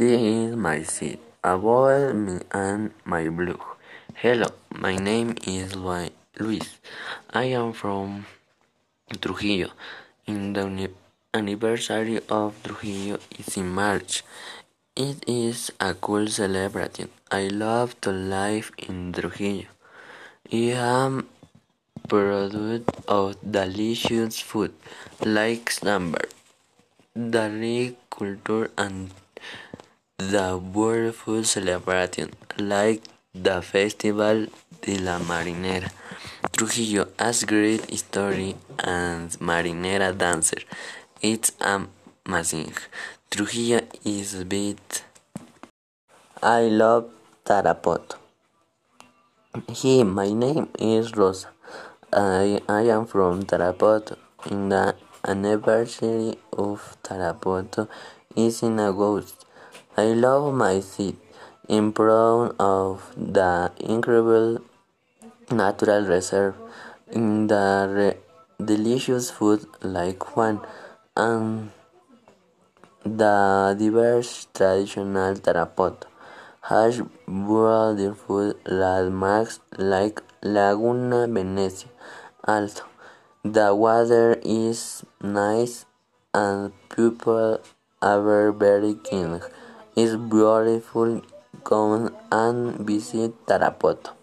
This is my seat. About me and my blog. Hello, my name is Luis. I am from Trujillo. In the anniversary of Trujillo is in March. It is a cool celebration. I love to live in Trujillo. I am product of delicious food like sambar, rich culture and the beautiful celebration like the Festival de la Marinera. Trujillo has great history and marinera dancer. It's amazing. Trujillo is bit. I love Tarapoto. Hi, my name is Rosa. I, I am from Tarapoto. In the anniversary of Tarapoto is in August. I love my city. I'm proud of the incredible natural reserve in the delicious food like one and the diverse traditional Tarapoto has beautiful landmarks like Laguna Venecia Alto. The water is nice and people are very kind. It's beautiful. Come and visit Tarapoto.